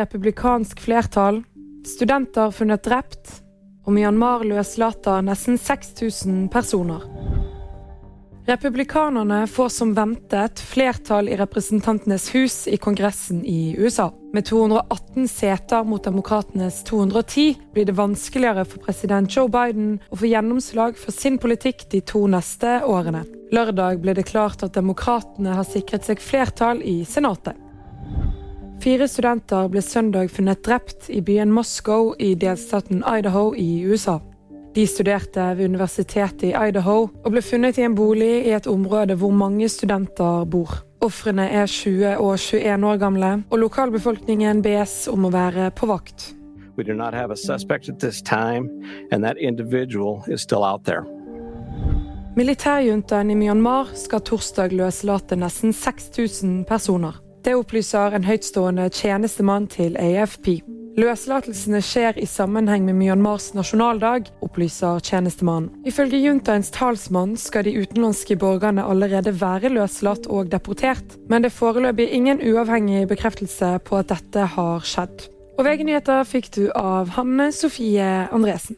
republikansk flertall, studenter funnet drept, og Myanmar løslater nesten 6000 personer. Republikanerne får som ventet flertall i Representantenes hus i Kongressen i USA. Med 218 seter mot demokratenes 210 blir det vanskeligere for president Joe Biden å få gjennomslag for sin politikk de to neste årene. Lørdag ble det klart at demokratene har sikret seg flertall i Senatet. Fire studenter ble søndag funnet drept i byen Moscow i delstaten Idaho i USA. De studerte ved universitetet i Idaho og ble funnet i en bolig i et område hvor mange studenter bor. Ofrene er 20 og 21 år gamle, og lokalbefolkningen bes om å være på vakt. We do not have a suspect at this time, and that individual is still out there. Militærjuntaen i Myanmar skal torsdag løslate nesten 6000 personer. Det opplyser en høytstående tjenestemann til AFP. Løslatelsene skjer i sammenheng med Myanmars nasjonaldag, opplyser tjenestemannen. Ifølge juntaens talsmann skal de utenlandske borgerne allerede være løslatt og deportert, men det er foreløpig ingen uavhengig bekreftelse på at dette har skjedd. Og VG-nyheter fikk du av Hanne Sofie Andresen.